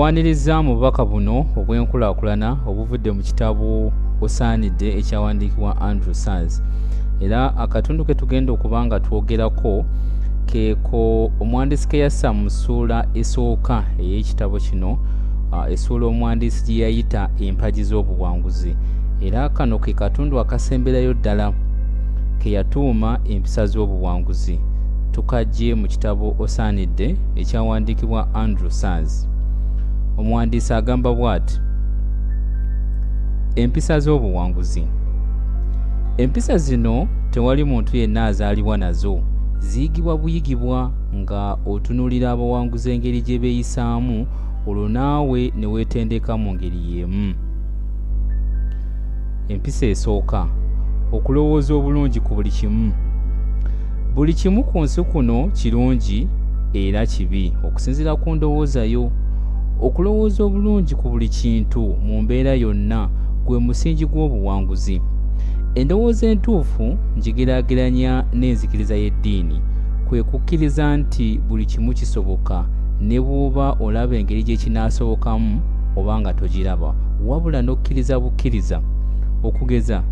akuwaniriza mu bubaka buno obw'enkulaakulana obuvudde mu kitabo osaanidde ekyawandiikibwa andrew sars era akatundu ke tugenda okuba nga twogerako keeko omuwandiisi ke yassa mu ssuula esooka ey'ekitabo kino essuula omuwandiisi gye yayita empagi z'obuwanguzi. Era kano ke katundu akasemberayo ddala ke yatuuma empisa z'obuwanguzi. Tukajje mu kitabo osaanidde ekyawandiikibwa andrew sars omuwandiisi agamba bw'ati empisa z'obuwanguzi. Empisa zino tewali muntu yenna azaalibwa nazo. Ziyigibwa buyigibwa nga otunuulira abawanguzi engeri gye beeyisaamu olwo naawe ne weetendeka mu ngeri y'emu. Empisa esooka okulowooza obulungi ku buli kimu. Buli kimu ku nsi kuno kirungi era kibi. Okusinziira ku ndowooza yo okulowooza obulungi ku buli kintu mu mbeera yonna gwe musingi gw'obuwanguzi. Endowooza entuufu ngigeraageranya n'enzikiriza y'eddiini. Kwe kukkiriza nti buli kimu kisoboka ne bw'oba olaba engeri gye kinaasobokamu oba nga togiraba wabula n'okkiriza bukkiriza. Okugeza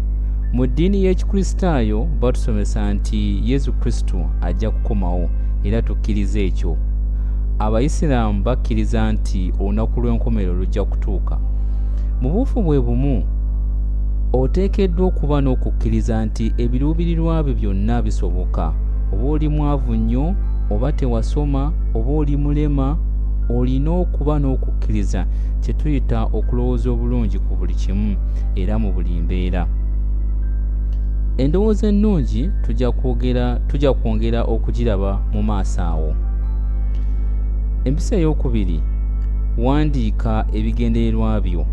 mu ddiini y'ekikristaayo batusomesa nti yesu kristo ajja kukomawo era tukkiriza ekyo abayisiraamu bakkiriza nti olunaku lw'enkomerero lujja kutuuka. Mu buufu bwe bumu oteekeddwa okuba n'okukkiriza nti ebiruubirirwa byo byonna bisoboka. Oba oli mwavu nnyo oba tewasoma oba oli mulema olina okuba n'okukkiriza. Kye tuyita okulowooza obulungi ku buli kimu era mu buli mbeera. Endowooza ennungi tujja kwongera okugiraba mu maaso awo empisa ey'okubiri wandiika ebigendererwa byo.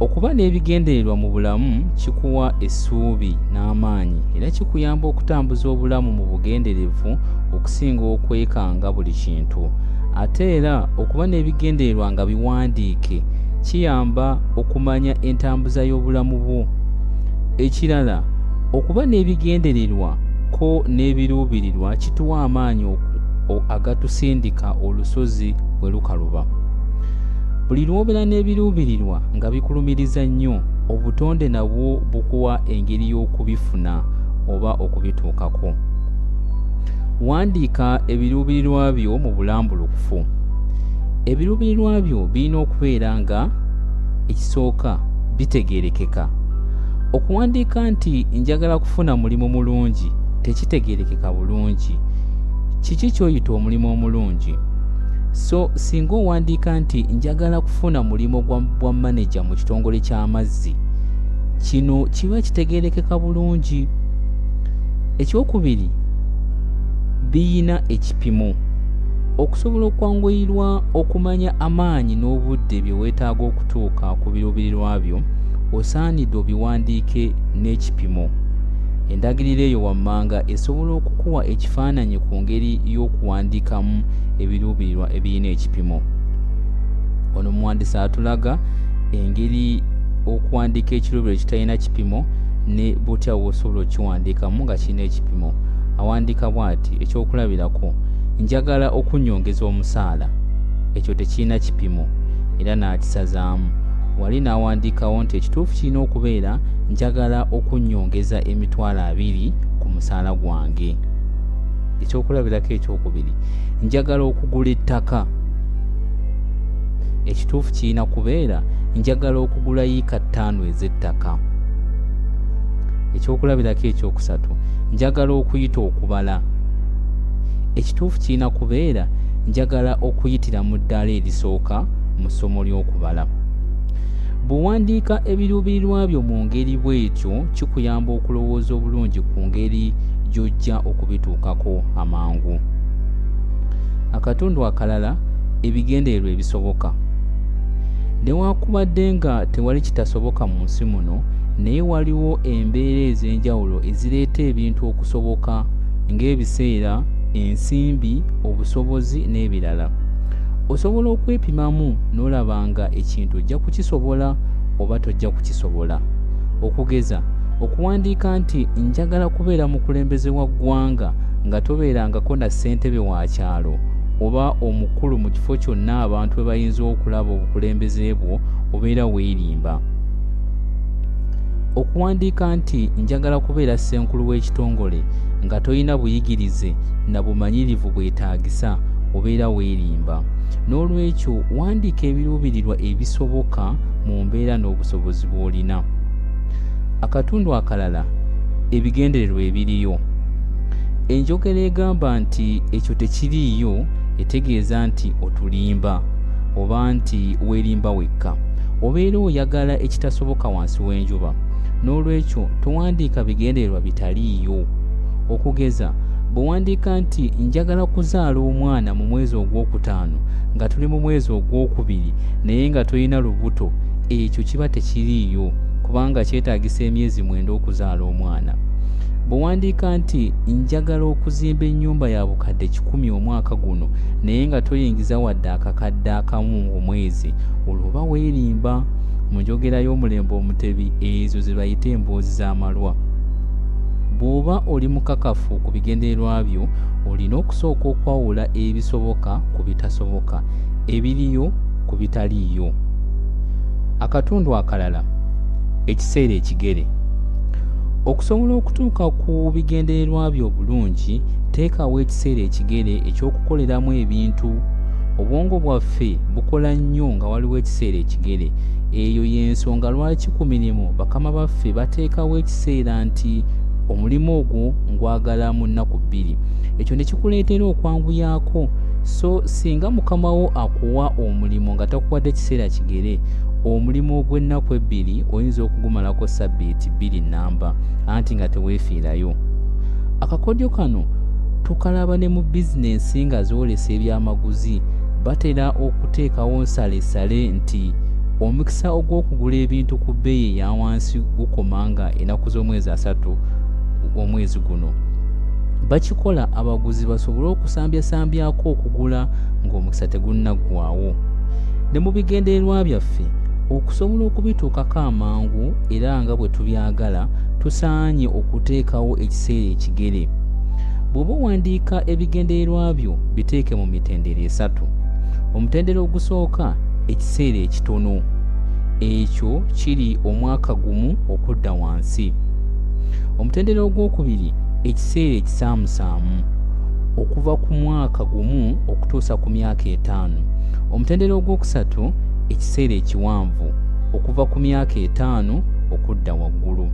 Okuba n'ebigendererwa mu bulamu kikuwa essuubi n'amaanyi era kikuyamba okutambuza obulamu mu bugenderevu okusinga okwekanga buli kintu. Ate era okuba n'ebigendererwa nga biwandiike kiyamba okumanya entambuza y'obulamu bwo. Ekirala okuba n'ebigendererwa ko n'ebiruubirirwa kituwa amaanyi agatusindika olusozi bwe lukaluba. Buli lw'obeera n'ebiruubirirwa nga bikulumiriza nnyo obutonde nabwo bukuwa engeri y'okubifuna oba okubituukako. Wandiika ebiruubirirwa byo mu bulambulukufu. Ebiruubirirwa byo birina okubeera nga ekisooka bitegeerekeka. Okuwandiika nti njagala kufuna mulimu mulungi tekitegeerekeka bulungi kiki ky'oyita omulimu omulungi? So singa owandiika nti njagala kufuna mulimu gwa maneja mu kitongole ky'amazzi kino kiba kitegeerekeka bulungi. Ekyokubiri biyina ekipimo. Okusobola okwanguyirwa okumanya amaanyi n'obudde bye weetaaga okutuuka ku biruubirirwa byo osaanidde obiwandiike n'ekipimo endagiriro eyo wammanga esobola okukuwa ekifaananyi ku ngeri y'okuwandiikamu ebiruubirirwa ebirina ekipimo. Ono omuwandiisi atulaga engeri okuwandiika ekiruubiro ekitalina kipimo ne butya bw'osobola okukiwandiikamu nga kirina ekipimo. Awandiika bw'ati ekyokulabirako njagala okunyongeza omusaala. Ekyo tekirina kipimo era n'akisazaamu wali n'awandiikawo nti ekituufu kirina okubeera njagala okunyongeza emitwalo abiri ku musaala gwange. Ekyokulabirako ekyokubiri njagala okugula ettaka. Ekituufu kirina kubeera njagala okugula yiika ttaano ez'ettaka. Ekyokulabirako ekyokusatu njagala okuyita okubala. Ekituufu kirina kubeera njagala okuyitira mu ddaala erisooka mu ssomo ly'okubala bwewandiika ebiruubirirwa byo mu ngeri bw'etyo kikuyamba okulowooza obulungi ku ngeri gy'ojja okubituukako amangu. Akatundu akalala ebigendererwa ebisoboka. Newankubadde nga tewali kitasoboka mu nsi muno naye waliwo embeera ez'enjawulo ezireeta ebintu okusoboka ng'ebiseera ensimbi obusobozi n'ebirala osobola okwepimamu n'olaba nga ekintu ojja kukisobola oba tojja kukisobola. Okugeza okuwandiika nti njagala kubeera mukulembeze wa ggwanga nga tobeerangako na ssentebe wa kyalo oba omukulu mu kifo kyonna abantu bwe bayinza okulaba obukulembeze bwo obeera weerimba. Okuwandiika nti njagala kubeera ssenkulu w'ekitongole nga tolina buyigirize na bumanyirivu bwetaagisa obeera weerimba n'olwekyo wandiika ebiruubirirwa ebisoboka mu mbeera n'obusobozi bw'olina. Akatundu akalala ebigendererwa ebiriyo. Enjogera egamba nti ekyo tekiriiyo etegeeza nti otulimba oba nti weerimba wekka. Obeera oyagala ekitasoboka wansi w'enjuba. N'olwekyo towandiika bigendererwa bitaliiyo. Okugeza bwewandiika nti njagala kuzaala omwana mu mwezi ogwokutaano nga tuli mu mwezi ogwokubiri naye nga tolina lubuto ekyo kiba tekiriiyo kubanga kyetaagisa emyezi mwenda okuzaala omwana. Bwewandiika nti njagala okuzimba ennyumba ya bukadde kikumi omwaka guno naye nga toyingiza wadde akakadde akamu omwezi olwoba weerimba. Mu njogera y'omulembe omutebi ezo ze bayita emboozi z'amalwa bw'oba oli mukakafu ku bigendererwa byo olina okusooka okwawula ebisoboka ku bitasoboka ebiriyo ku bitaliiyo. Akatundu akalala ekiseera ekigere. Okusobola okutuuka ku bigendererwa byo obulungi teekawo ekiseera ekigere ekyokukoleramu ebintu. Obwongo bwaffe bukola nnyo nga waliwo ekiseera ekigere. Eyo y'ensonga lwaki ku mirimu bakama baffe bateekawo ekiseera nti omulimu ogwo ngwagala mu nnaku bbiri. Ekyo ne kikuleetera okwanguyaako. So singa mukama wo akuwa omulimu nga takuwadde kiseera kigere omulimu ogw'ennaku ebbiri oyinza okugumalako sabbiiti bbiri namba anti nga teweefiirayo. Akakodyo kano tukalaba ne mu bizinensi nga zoolesa ebyamaguzi batera okuteekawo nsalesale nti omukisa ogw'okugula ebintu ku bbeeyi eya wansi gukoma nga ennaku z'omwezi asatu omwezi guno. Bakikola abaguzi basobole okusambyasambyaako okugula ng'omukisa tegunnaggwaawo. Ne mu bigendererwa byaffe okusobola okubituukako amangu era nga bwe tubyagala tusaanye okuteekawo ekiseera ekigere. Bw'oba owandiika ebigendererwa byo biteeke mu mitendero esatu. Omutendero ogusooka ekiseera ekitono. Ekyo kiri omwaka gumu okudda wansi omutendero ogwokubiri ekiseera ekisaamusaamu okuva ku mwaka gumu okutuusa ku myaka etaano. Omutendero ogwokusatu ekiseera ekiwanvu okuva ku myaka etaano okudda waggulu.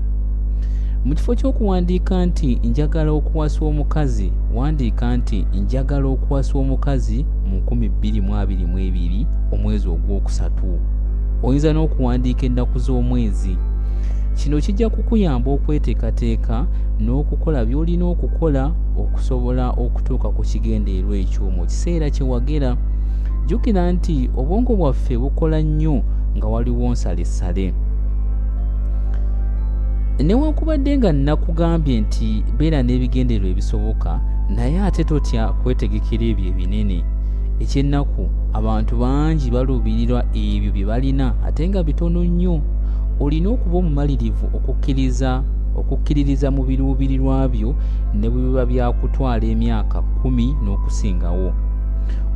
Mu kifo ky'okuwandiika nti njagala okuwasa omukazi wandiika nti njagala okuwasa omukazi mu 2022 omwezi ogwokusatu. Oyinza n'okuwandiika ennaku z'omwezi kino kijja kukuyamba okweteekateeka n'okukola by'olina okukola okusobola okutuuka ku kigendeerwa ekyo mu kiseera kye wagera. Jjukira nti obwongo bwaffe bukola nnyo nga waliwo nsalesale. Newankubadde nga nnakugambye nti beera n'ebigendererwa ebisoboka naye ate totya kwetegekera ebyo ebinene. Ekyennaku abantu bangi baluubirirwa ebyo bye balina ate nga bitono nnyo olina okuba omumalirivu okukkiriza okukkiririza mu biruubirirwa byo ne bwe biba byakutwala emyaka kumi n'okusingawo.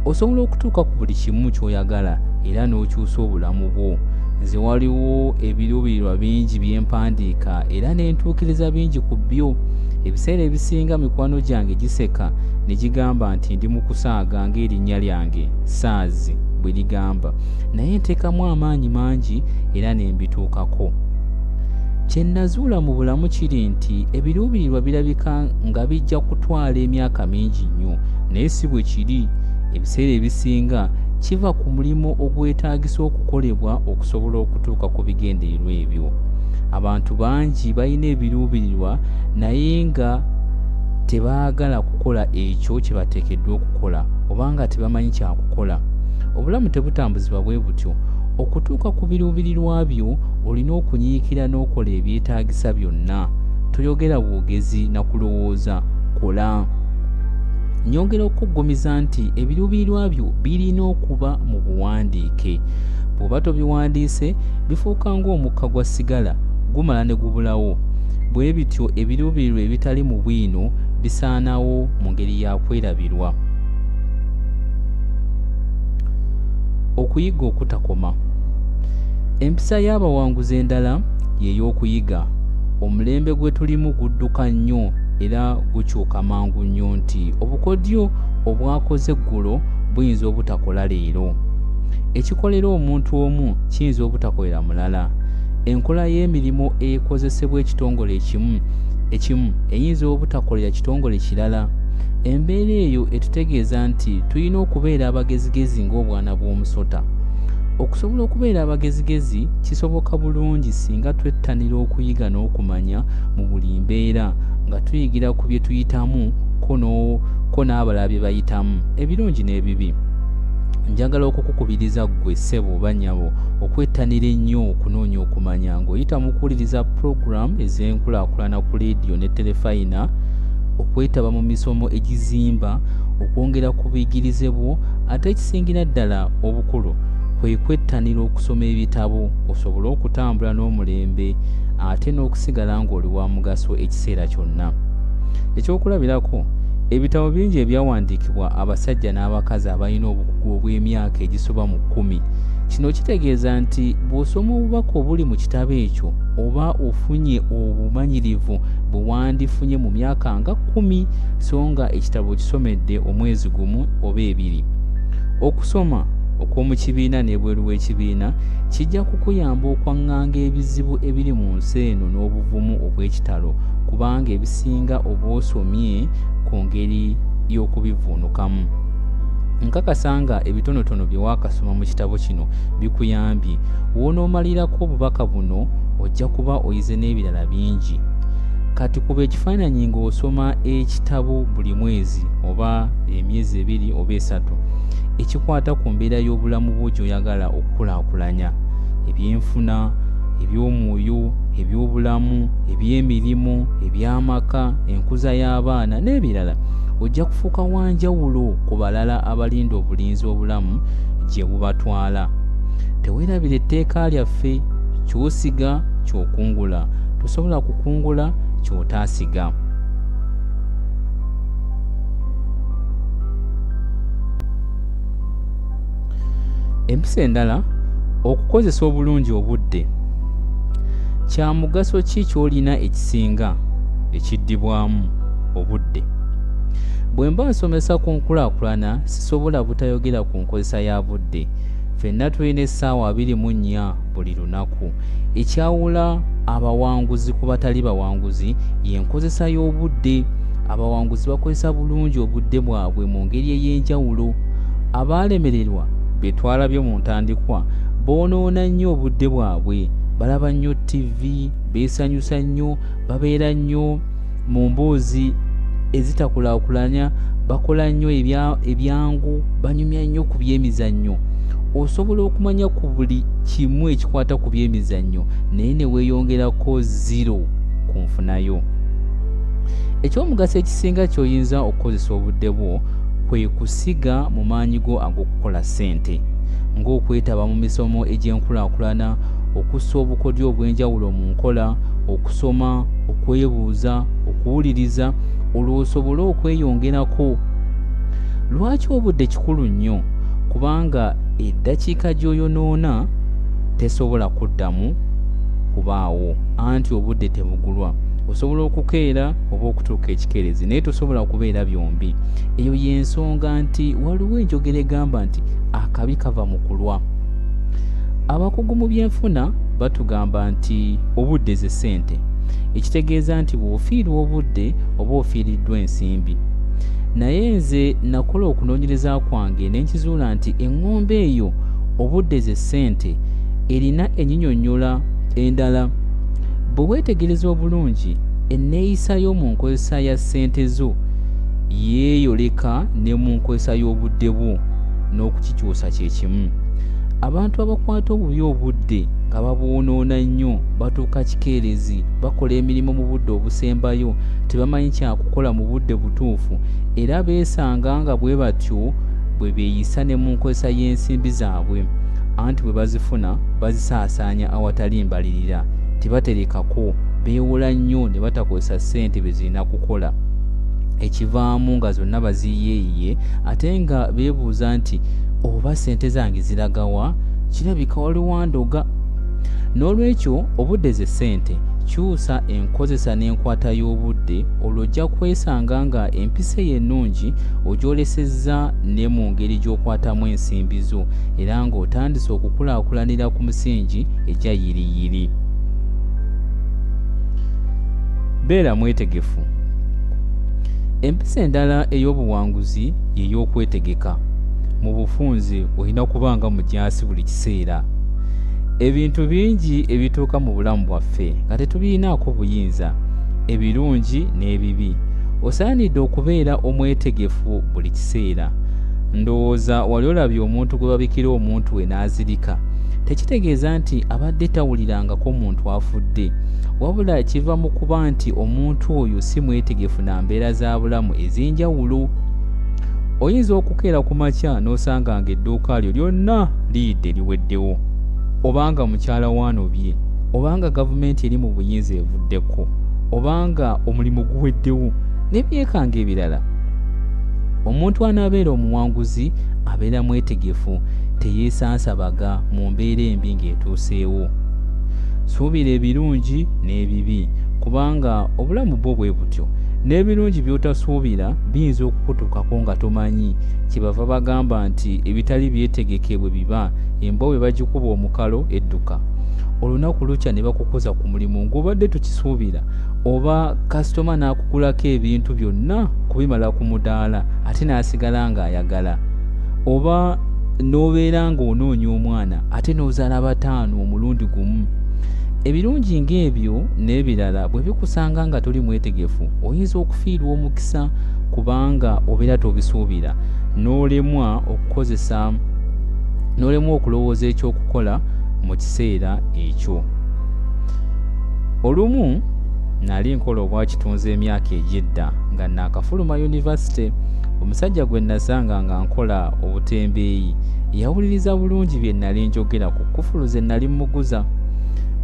Osobola okutuuka ku buli kimu ky'oyagala era n'okyusa obulamu bwo. Nze waliwo ebiruubirirwa bingi byempandiika era n'entuukiriza bingi ku byo. Ebiseera ebisinga mikwano gyange giseka ne gigamba nti ndi mu kusaaga ng'erinnya lyange saazi bwe ligamba. Naye nteekamu amaanyi mangi era ne mbituukako. Kye nazuula mu bulamu kiri nti ebiruubirirwa birabika nga bijja kutwala emyaka mingi nnyo naye si bwe kiri. Ebiseera ebisinga kiva ku mulimu ogwetaagisa okukolebwa okusobola okutuuka ku bigendererwa ebyo. Abantu bangi balina ebiruubirirwa naye nga tebaagala kukola ekyo kye bateekeddwa okukola obanga tebamanyi kyakukola obulamu tebutambuzibwa bwe butyo. Okutuuka ku biruubirirwa byo olina okunyiikira n'okola ebyetaagisa byonna. Toyogera bwogezi na kulowooza. Kola. Nyongera okuggumiza nti ebiruubirirwa byo birina okuba mu buwandiike. Bw'oba tobiwandiise bifuuka ng'omukka gwa sigala gumala ne gubulawo. Bwe bityo ebiruubirirwa ebitali mu bwino bisaanawo mu ngeri ya okuyiga okutakoma. Empisa y'abawanguzi endala y'ey'okuyiga omulembe gwe tulimu gudduka nnyo era gukyuka mangu nnyo nti obukodyo obwakoze eggulo buyinza obutakola leero. Ekikolera omuntu omu kiyinza obutakolera mulala. Enkola y'emirimu ekozesebwa ekitongole ekimu ekimu eyinza obutakolera kitongole kirala embeera eyo etutegeeza nti tulina okubeera abagezigezi ng'obwana bw'omusota. Okusobola okubeera abagezigezi kisoboka bulungi singa twettanira okuyiga n'okumanya mu buli mbeera nga tuyigira ku bye tuyitamu ko n'abalala bye bayitamu ebirungi n'ebibi. Njagala okukukubiriza ggwe ssebo oba nnyabo okwettanira ennyo okunoonya okumanya ng'oyita mu kuwuliriza puroguramu ez'enkulaakulana ku leediyo ne terefayina okwetaba mu misomo egizimba okwongera ku buyigirize bwo ate ekisingira ddala obukulu kwe kwettanira okusoma ebitabo osobole okutambula n'omulembe ate n'okusigala ng'oli wa mugaso ekiseera kyonna. Ekyokulabirako ebitabo bingi ebyawandiikibwa abasajja n'abakazi abalina obukugu obw'emyaka egisoba mu kkumi kino kitegeeza nti bw'osoma obubaka obuli mu kitabo ekyo oba ofunye obumanyirivu bwe wandifunye mu myaka nga kkumi so nga ekitabo kisomedde omwezi gumu oba ebiri. Okusoma okw'omu kibiina n'ebweru w'ekibiina kijja kukuyamba okwaŋŋanga ebizibu ebiri mu nsi eno n'obuvumu obw'ekitalo kubanga ebisinga oba osomye ku ngeri y'okubivuunukamu. Nkakasa nga ebitonotono bye waakasoma mu kitabo kino bikuyambye. Wonoomalirako obubaka buno ojja kuba oyize n'ebirala bingi. Kati kuba ekifaananyi ng'osoma ekitabo buli mwezi oba emyezi ebiri oba esatu ekikwata ku mbeera y'obulamu bwo gy'oyagala okukulaakulanya. Ebyenfuna eby'omwoyo eby'obulamu eby'emirimu eby'amaka enkuza y'abaana n'ebirala. Ojja kufuuka wanjawulo ku balala abalinda obulinzi obulamu gye bubatwala. Teweerabira etteeka lyaffe ky'osiga ky'okungula. Tosobola kukungula ky'otaasiga. Empisa endala okukozesa obulungi obudde. Kya mugaso ki ky'olina ekisinga ekiddibwamu obudde? Bwe mba nsomesa ku nkulaakulana sisobola butayogera ku nkozesa ya budde ffenna tulina essaawa abiri mu nnya buli lunaku. Ekyawula abawanguzi ku batali bawanguzi y'enkozesa y'obudde. Abawanguzi bakozesa bulungi obudde bwabwe mu ngeri ey'enjawulo. Abaalemererwa bye twalabye mu ntandikwa boonoona nnyo obudde bwabwe. Balaba nnyo ttivi beesanyusa nnyo babeera nnyo. Mu mboozi ezitakulaakulanya bakola nnyo ebyangu banyumya nnyo ku byemizannyo osobola okumanya ku buli kimu ekikwata ku byemizannyo naye ne weeyongerako ziro ku nfunayo. Ekyomugaso ekisinga ky'oyinza okukozesa obudde bwo kwe kusiga mu maanyi go ag'okukola ssente ng'okwetaba mu misomo egy'enkulaakulana okussa obukodyo obw'enjawulo mu nkola okusoma okwebuuza okuwuliriza olw'osobole okweyongerako. Lwaki obudde kikulu nnyo kubanga eddakiika gy'oyonoona tesobola kuddamu kubaawo. Anti obudde tebugulwa. Osobola okukeera oba okutuuka ekikeerezi naye tosobola kubeera byombi. Eyo y'ensonga nti waliwo enjogera egamba nti akabi kava mu kulwa. Abakugu mu byenfuna batugamba nti obudde ze ssente. Ekitegeeza nti bw'ofiirwa obudde oba ofiiriddwa ensimbi naye nze nakola okunoonyereza kwange ne nkizuula nti eŋŋombe eyo obudde ze ssente erina enyinyonnyola endala. Bwe weetegereza obulungi enneeyisa y'omu nkozesa ya ssente zo yeeyoleka ne mu nkozesa y'obudde bwo n'okukikyusa kye kimu. Abantu abakwata obubi obudde nga babwonoona nnyo batuuka kikeerezi bakola emirimu mu budde obusembayo tebamanyi kyakukola mu budde butuufu. Era beesanga nga bwe batyo bwe beeyisa ne mu nkozesa y'ensimbi zaabwe. Anti bwe bazifuna bazisaasaanya awatali mbalirira. Tebaterekako beewola nnyo ne batakozesa ssente be zirina kukola. Ekivaamu nga zonna baziyeeyiye ate nga beebuuza nti oba sente zange ziragawa? Kirabika waliwandoga n'olwekyo obudde ze ssente kyusa enkozesa n'enkwata y'obudde olw'ojja kwesanga nga empisa ey'ennungi ogyolesezza ne mu ngeri gy'okwatamu ensimbi zo era ng'otandise okukulaakulanira ku musingi egya yiriyiri. Beera mwetegefu. Empisa endala ey'obuwanguzi y'ey'okwetegeka mu bufunze olina kuba nga mujaasi buli kiseera ebintu bingi ebituuka mu bulamu bwaffe nga tetubiinaako buyinza ebirungi n'ebibi. Osaanidde okubeera omwetegefu buli kiseera. Ndowooza wali olabye omuntu gwe babikira omuntu we n'azirika. Tekitegeeza nti abadde tawulirangako muntu afudde wabula kiva mu kuba nti omuntu oyo si mwetegefu na mbeera za bulamu ez'enjawulo oyinza okukeera ku makya n'osanga nga edduuka lyo lyonna liyidde liweddewo obanga mukyala waanobye obanga gavumenti eri mu buyinza evuddeko obanga omulimu guweddewo n'ebyekanga ebirala. Omuntu anaabeera omuwanguzi abeera mwetegefu teyeesansabaga mu mbeera embi ng'etuuseewo. Suubira ebirungi n'ebibi kubanga obulamu bwo bwe butyo n'ebirungi by'otasuubira biyinza okukutuukako nga tomanyi. Kyebava bagamba nti ebitali byetegeke bwe biba embwa bwe bagikuba omukalo edduka. Olunaku lukya ne bakukoza ku mulimu ng'obadde tukisuubira oba kasitoma n'akugulako ebintu byonna kubimala ku mudaala ate n'asigala ng'ayagala. Oba n'obeera ng'onoonya omwana ate n'ozaala bataano omulundi gumu ebirungi ng'ebyo n'ebirala bwe bikusanga nga toli mwetegefu oyinza okufiirwa omukisa kubanga obeera tobisuubira. N'olemwa okukozesa n'olemwa okulowooza ekyokukola mu kiseera ekyo. Olumu nali nkola obwakitunza emyaka egy'edda nga naakafuluma yunivasite omusajja gwe nasanga nga nkola obutembeeyi. Yawuliriza bulungi bye nali njogera ku kufulu ze nali mmuguza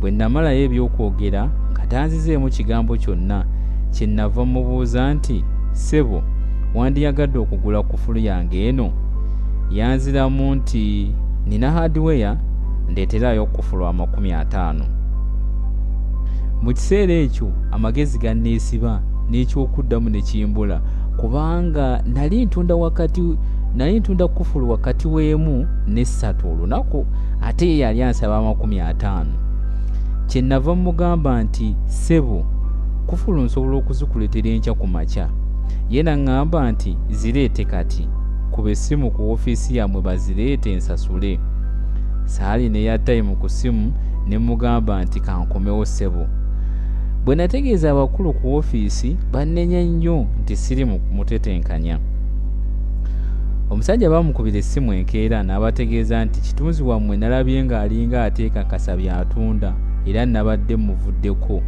bwe namalayo ebyokwogera nga tanzizeemu kigambo kyonna kye nava mubuuza nti ssebo wandiyagadde okugula kufulu yange eno? Yanziramu nti nina hardweya ndeeterayo kufulu amakumi ataano. Mu kiseera ekyo amagezi ganneesiba n'ekyokuddamu ne kimbula kubanga nali ntunda wakati nali ntunda kufulu wakati w'emu n'essatu olunaku ate ye yali ansaba amakumi ataano kye nava mugamba nti ssebo kufulu nsobola okuzikuletera enkya ku makya. Ye naŋŋamba nti zireete kati kuba essimu ku woofiisi yammwe bazireete ensasule. Saali neya tayimu ku ssimu ne mugamba nti kankomewo ssebo. Bwe nategeeza abakulu ku woofiisi bannenya nnyo nti siri mu mutetenkanya. Omusajja bamukubira essimu enkeera n'abategeeza nti kitunzi wammwe nalabye ng'alinga ateekakasa byatunda era nabadde muvuddeko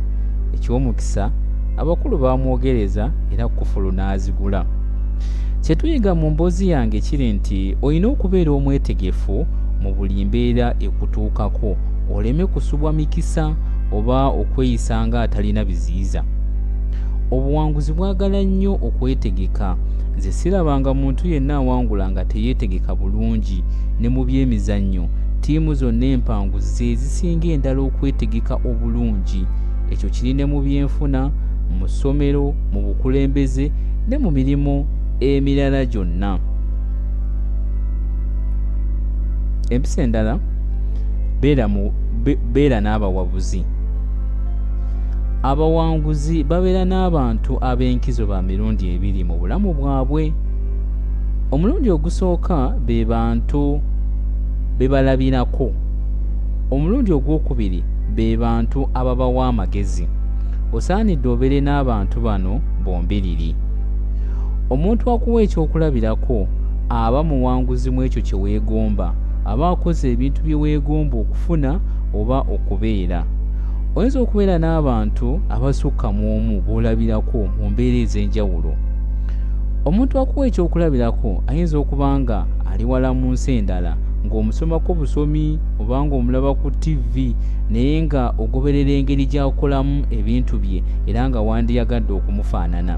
ekyomukisa abakulu bamwogereza era kufulu n'azigula. Kyetuyiga mu mboozi yange kiri nti olina okubeera omwetegefu mu buli mbeera ekutuukako oleme kusubwa mikisa oba okweyisa nga atalina biziyiza. Obuwanguzi bwagala nnyo okwetegeka nze sirabanga muntu yenna awangula nga teyeetegeka bulungi ne mu byemizannyo ttiimu zonna empanguzi ze zisinga endala okwetegeka obulungi. Ekyo kiri ne mu byenfuna mu ssomero mu bukulembeze ne mu mirimu emirala gyonna. Empisa endala beera n'abawabuzi. Abawanguzi babeera n'abantu ab'enkizo ba mirundi ebiri mu bulamu bwabwe. Omulundi ogusooka be bantu be balabirako omulundi ogwokubiri be bantu ababawa amagezi osaanidde obeere n'abantu bano bombiriri. Omuntu akuwa ekyokulabirako aba muwanguzi mu ekyo kye weegomba. Aba akoze ebintu bye weegomba okufuna oba okubeera. Oyinza okubeera n'abantu abasukka mu omu b'olabirako mu mbeera ez'enjawulo. Omuntu akuwa ekyokulabirako ayinza okuba nga ali wala mu nsi endala ng'omusomako busomi oba ng'omulaba ku ttivi naye nga ogoberera engeri gy'akolamu ebintu bye era nga wandiyagadde okumufaanana.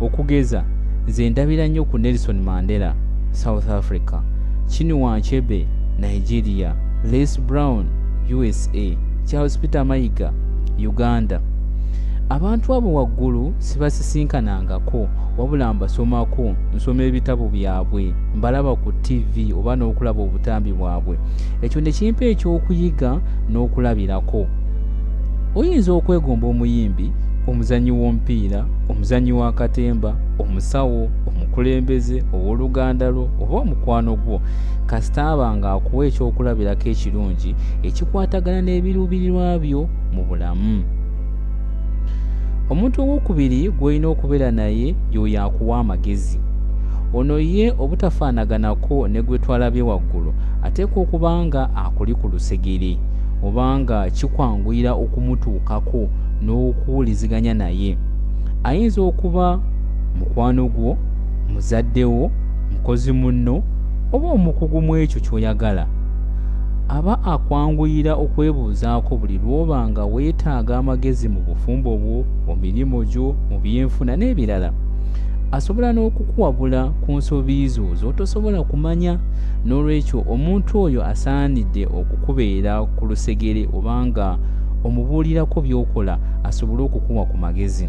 Okugeza nze ndabira nnyo ku nelson mandela south africa chinua achebe nigeria les brown usa charles peter mayiga uganda abantu abo waggulu sibasisinkanangako wabula mbasomako nsoma ebitabo byabwe mbalaba ku tv oba n'okulaba obutambi bwabwe. Ekyo ne kimpa ekyokuyiga n'okulabirako. Oyinza okwegomba omuyimbi omuzanyi w'omupiira omuzanyi w'akatemba omusawo omukulembeze ow'oluganda lwo oba omukwano gwo. Kasitaaba ng'akuwa ekyokulabirako ekirungi ekikwatagana n'ebiruubirirwa byo mu bulamu omuntu owokubiri gw'olina okubeera naye y'oyo akuwa amagezi. Ono ye obutafaanaganako ne gwe twalabye waggulu ateekwa okuba nga akuli ku lusegere obanga kikwanguyira okumutuukako n'okuwuliziganya naye. Ayinza okuba mukwano gwo muzaddewo mukozi munno oba omukugu mu ekyo ky'oyagala aba akwanguyira okwebuuzaako buli lw'oba nga weetaaga amagezi mu bufumbo bwo mu mirimu gyo mu byenfuna n'ebirala. Asobola n'okukuwabula ku nsobi zo z'otosobola kumanya n'olwekyo omuntu oyo asaanidde okukubeera ku lusegere obanga omubuulirako by'okola asobole okukuwa ku magezi.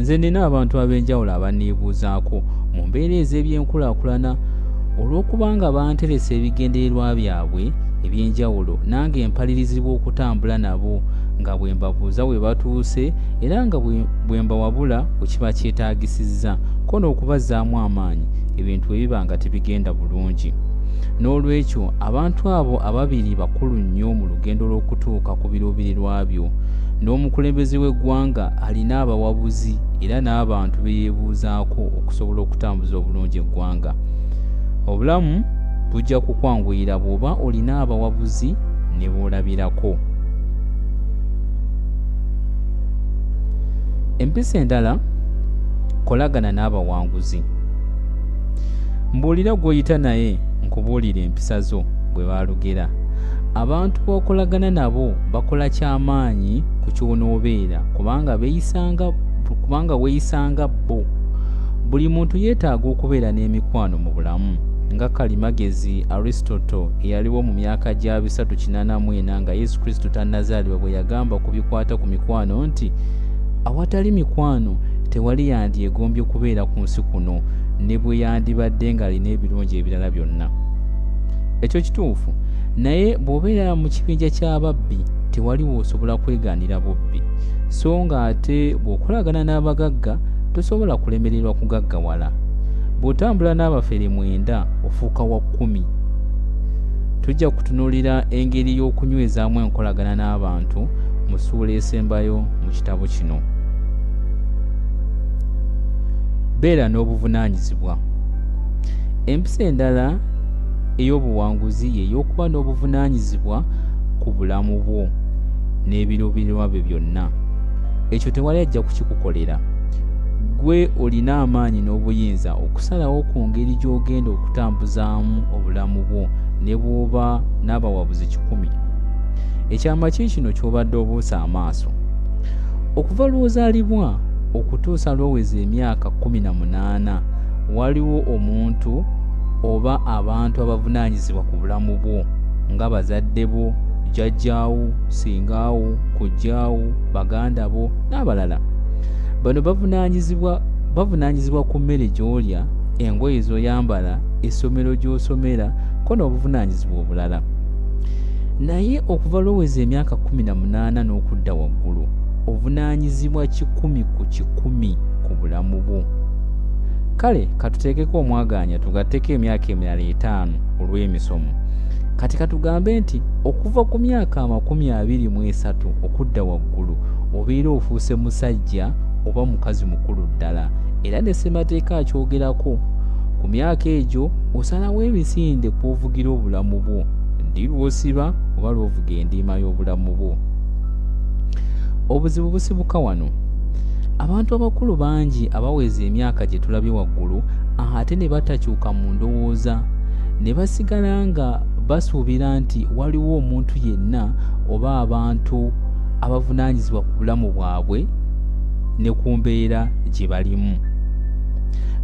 Nze nina abantu ab'enjawulo abanneebuuzaako mu mbeera ez'ebyenkulaakulana olw'okubanga banteresa ebigendererwa byabwe ebyenjawulo nange empalirizibwa okutambula nabo nga bwe mbabuuza we batuuse era nga bwe mbawabula ku kiba kyetaagisizza ko n'okubazzaamu amaanyi ebintu ebiba nga tebigenda bulungi. N'olwekyo abantu abo ababiri bakulu nnyo mu lugendo lw'okutuuka ku biruubirirwa byo n'omukulembeze w'eggwanga alina abawabuzi era n'abantu be yeebuuzaako okusobola okutambuza obulungi eggwanga. Obulamu bujja kukwanguyira bw'oba olina abawabuzi ne boolabirako empisa endala kolagana n'abawanguzi. Mbuulira gw'oyita naye nkubuulira empisa zo bwe baalugera. Abantu b'okolagana nabo bakola kyamaanyi ku ky'onoobeera kubanga beeyisanga kubanga weeyisanga bo. Buli muntu yeetaaga okubeera n'emikwano mu bulamu nga kalimagezi aristoto eyaliwo mu myaka gya 384 nga yesu kristo tannazaalibwa bwe yagamba ku bikwata ku mikwano nti awatali mikwano tewali yandyegombye kubeera ku nsi kuno ne bwe yandibadde ng'alina ebirungi ebirala byonna. Ekyo kituufu naye bw'obeera mu kibinja ky'ababbi tewali woosobola kwegaanira bubbi. So ng'ate bw'okolagana n'abagagga tosobola kulemererwa kugaggawala bw'otambula n'abafere mwenda ofuuka wa kkumi. Tujja kutunuulira engeri y'okunywezaamu enkolagana n'abantu mu ssuula esembayo mu kitabo kino. Beera n'obuvunaanyizibwa. Empisa endala ey'obuwanguzi ye y'okuba n'obuvunaanyizibwa ku bulamu bwo n'ebiruubirirwa byo byonna. Ekyo tewali ajja kukikukolera gwe olina amaanyi n'obuyinza okusalawo ku ngeri gy'ogenda okutambuzaamu obulamu bwo ne bw'oba n'abawabuzi kikumi. Ekyama ki kino ky'obadde obuusa amaaso? Okuva lw'ozaalibwa okutuusa lw'oweza emyaka 18 waliwo omuntu oba abantu abavunaanyizibwa ku bulamu bwo nga bazadde bo jjajjaawo singaawo kojjaawo baganda bo n'abalala bano bavunaanyizibwa ku mmere gy'olya engoye z'oyambala essomero gy'osomera ko n'obuvunaanyizibwa obulala. Naye okuva lwoweza emyaka 18 n'okudda waggulu ovunaanyizibwa kikumi ku kikumi ku bulamu bwo. Kale katuteekeko omwagaanya tugatteko emyaka emirala etaano olw'emisomo. Kati katugambe nti okuva ku myaka amakumi abiri mu esatu okudda waggulu obeera ofuuse musajja oba mukazi mukulu ddala. Era ne ssemateeka akyogerako ku myaka egyo osalawo emisinde kw'ovugira obulamu bwo. Ddi lw'osiba oba lw'ovuga endiima y'obulamu bwo. Obuzibu busibuka wano. Abantu abakulu bangi abaweza emyaka gye tulabye waggulu ate ne batakyuka mu ndowooza. Ne basigala nga basuubira nti waliwo omuntu yenna oba abantu abavunaanyizibwa ku bulamu bwabwe ne ku mbeera gye balimu.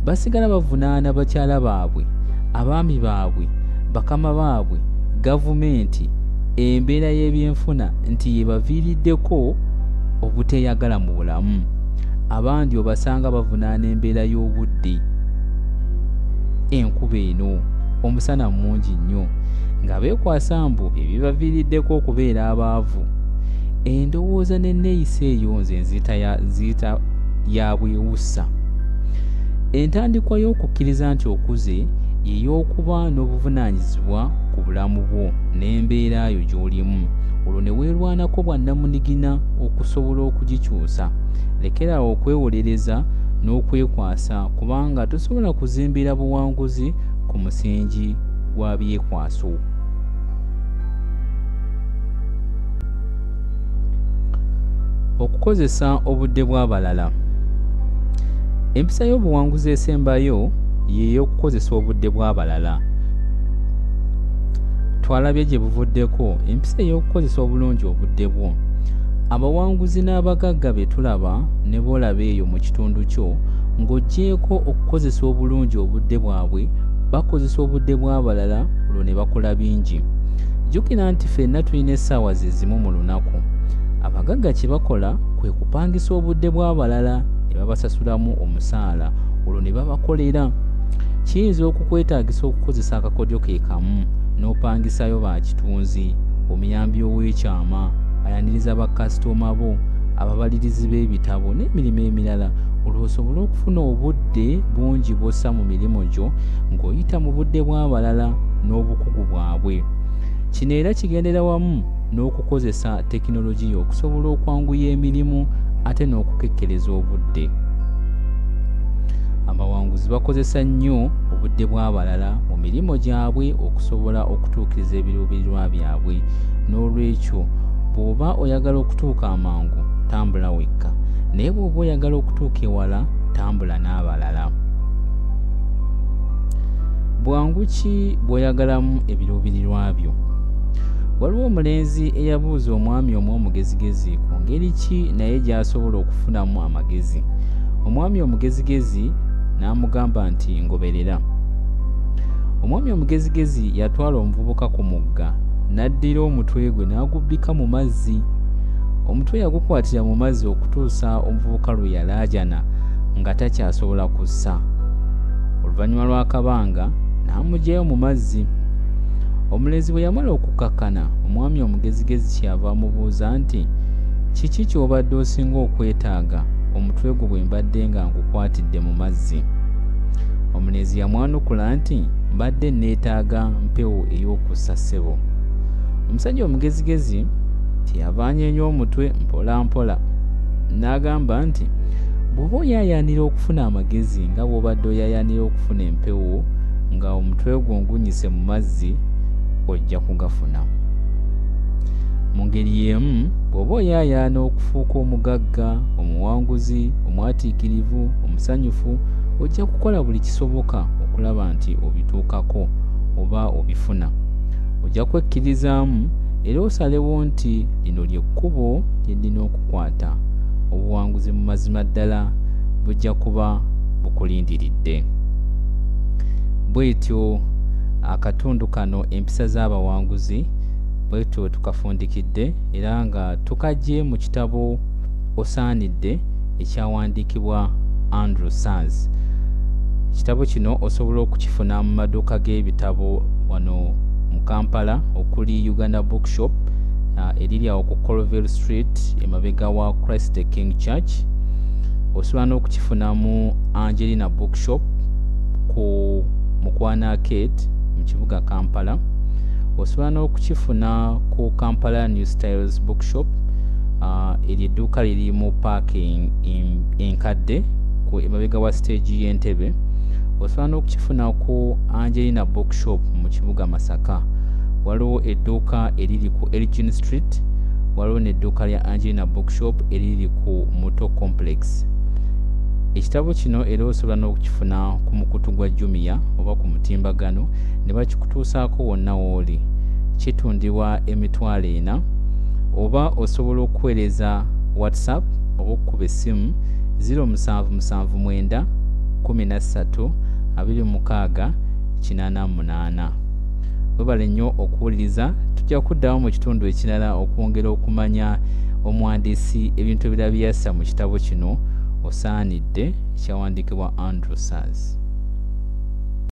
Basigala bavunaana bakyala baabwe abaami baabwe bakama baabwe gavumenti embeera y'ebyenfuna nti yebaviiriddeko obuteyagala mu bulamu. Abandi obasanga bavunaana embeera y'obudde. Enkuba eno omusana mungi nnyo nga beekwasa mbu ebibaviiriddeko okubeera abaavu endowooza n'enneeyisa eyo nze nziyita ya bwewussa. Entandikwa y'okukkiriza nti okuze yey'okuba n'obuvunaanyizibwa ku bulamu bwo n'embeera yo gy'olimu. Olwo ne weerwanako bwannamunigina okusobola okugikyusa. Lekerawo okwewolereza n'okwekwasa kubanga tosobola kuzimbira buwanguzi ku musingi gwa byekwaso okukozesa obudde bw'abalala. Empisa y'obuwanguzi esembayo yeey'okukozesa obudde bw'abalala. Twalabye gye buvuddeko empisa ey'okukozesa obulungi obudde bwo. Abawanguzi n'abagagga be tulaba ne boolaba eyo mu kitundu kyo ng'oggyeko okukozesa obulungi obudde bwabwe bakozesa obudde bw'abalala olwo ne bakola bingi. Jjukira nti ffenna tulina essaawa ze zimu mu lunaku abagagga kye bakola kwe kupangisa obudde bw'abalala ne babasasulamu omusaala olwo ne babakolera. Kiyinza okukwetaagisa okukozesa akakodyo ke kamu n'opangisayo bakitunzi omuyambi ow'ekyama ayaniriza bakasitoma bo ababalirizi b'ebitabo n'emirimu emirala. Olwo osobole okufuna obudde bungi bw'ossa mu mirimu gyo ng'oyita mu budde bw'abalala n'obukugu bwabwe. Kino era kigendera wamu n'okukozesa tekinologiya okusobola okwanguya emirimu ate n'okukekkereza obudde. Abawanguzi bakozesa nnyo obudde bw'abalala mu mirimu gyabwe okusobola okutuukiriza ebiruubirirwa byabwe. N'olwekyo bw'oba oyagala okutuuka amangu tambula wekka. Naye bw'oba oyagala okutuuka ewala tambula n'abalala. Bwangu ki bw'oyagalamu ebiruubirirwa byo waliwo omulenzi eyabuuza omwami omu omugezigezi ku ngeri ki naye gy'asobola okufunamu amagezi. Omwami omugezigezi n'amugamba nti ngoberera. Omwami omugezigezi yatwala omuvubuka ku mugga n'addira omutwe gwe n'agubbika mu mazzi. Omutwe yagukwatira mu mazzi okutuusa omuvubuka lwe yalaajana nga takyasobola kussa. Oluvannyuma lw'akabanga n'amugyayo mu mazzi omulenzi bwe yamala okukakkana omwami omugezigezi kyava amubuuza nti kiki ky'obadde osinga okwetaaga? Omutwe gwo bwe mbadde nga ngukwatidde mu mazzi. Omulenzi yamwanukula nti mbadde neetaaga mpewo ey'okussa ssebo. Omusajja omugezigezi teyavaanyeenya omutwe mpola mpola n'agamba nti bw'oba oyaayaanira okufuna amagezi nga bw'obadde oyaayaanira okufuna empewo nga omutwe gwo ngunyise mu mazzi ojja kugafuna. Mu ngeri y'emu bw'oba oyaayaana okufuuka omugagga omuwanguzi omwatiikirivu omusanyufu ojja kukola buli kisoboka okulaba nti obituukako oba obifuna. Ojja kwekkirizaamu era osalewo nti lino lyekkubo lye nnina okukwata. Obuwanguzi mu mazima ddala bujja kuba bukulindiridde. Bwetyo akatundu kano empisa z'abawanguzi bwetyo tukafundikidde era nga tukajje mu kitabo osaanidde ekyawandiikibwa andrew sars ekitabo kino osobola okukifuna mu maduuka g'ebitabo wano mu kampala okuli uganda bookshop eriri awo ku colville street emabega wa christ the king church. Osobola n'okukifuna mu angelina bookshop ku mukwana arcade mu kibuga kampala. Osobola n'okukifuna ku kampala new styles bookshop uh, eryo edduuka liri mu parking enkadde ku emabega wa stage y'entebe. Osobola n'okukifuna ku angelina bookshop mu kibuga masaka. Waliwo edduuka eriri ku elgin street waliwo n'edduuka lya angelina bookshop eriri ku muto complex ekitabo kino era osobola n'okukifuna ku mukutu gwa jumia oba ku mutimbagano ne bakikutuusaako wonna wooli kitundibwa emitwalo ena oba osobola okuweereza whatsapp oba okukuba essimu 0779 13 26 88 webale nnyo okuwuliriza tujja kuddawo mu kitundu ekirala okwongera okumanya omuwandiisi ebintu ebirala byeyassa mu kitabo kino osaanidde ekyawandiikibwa andrew sars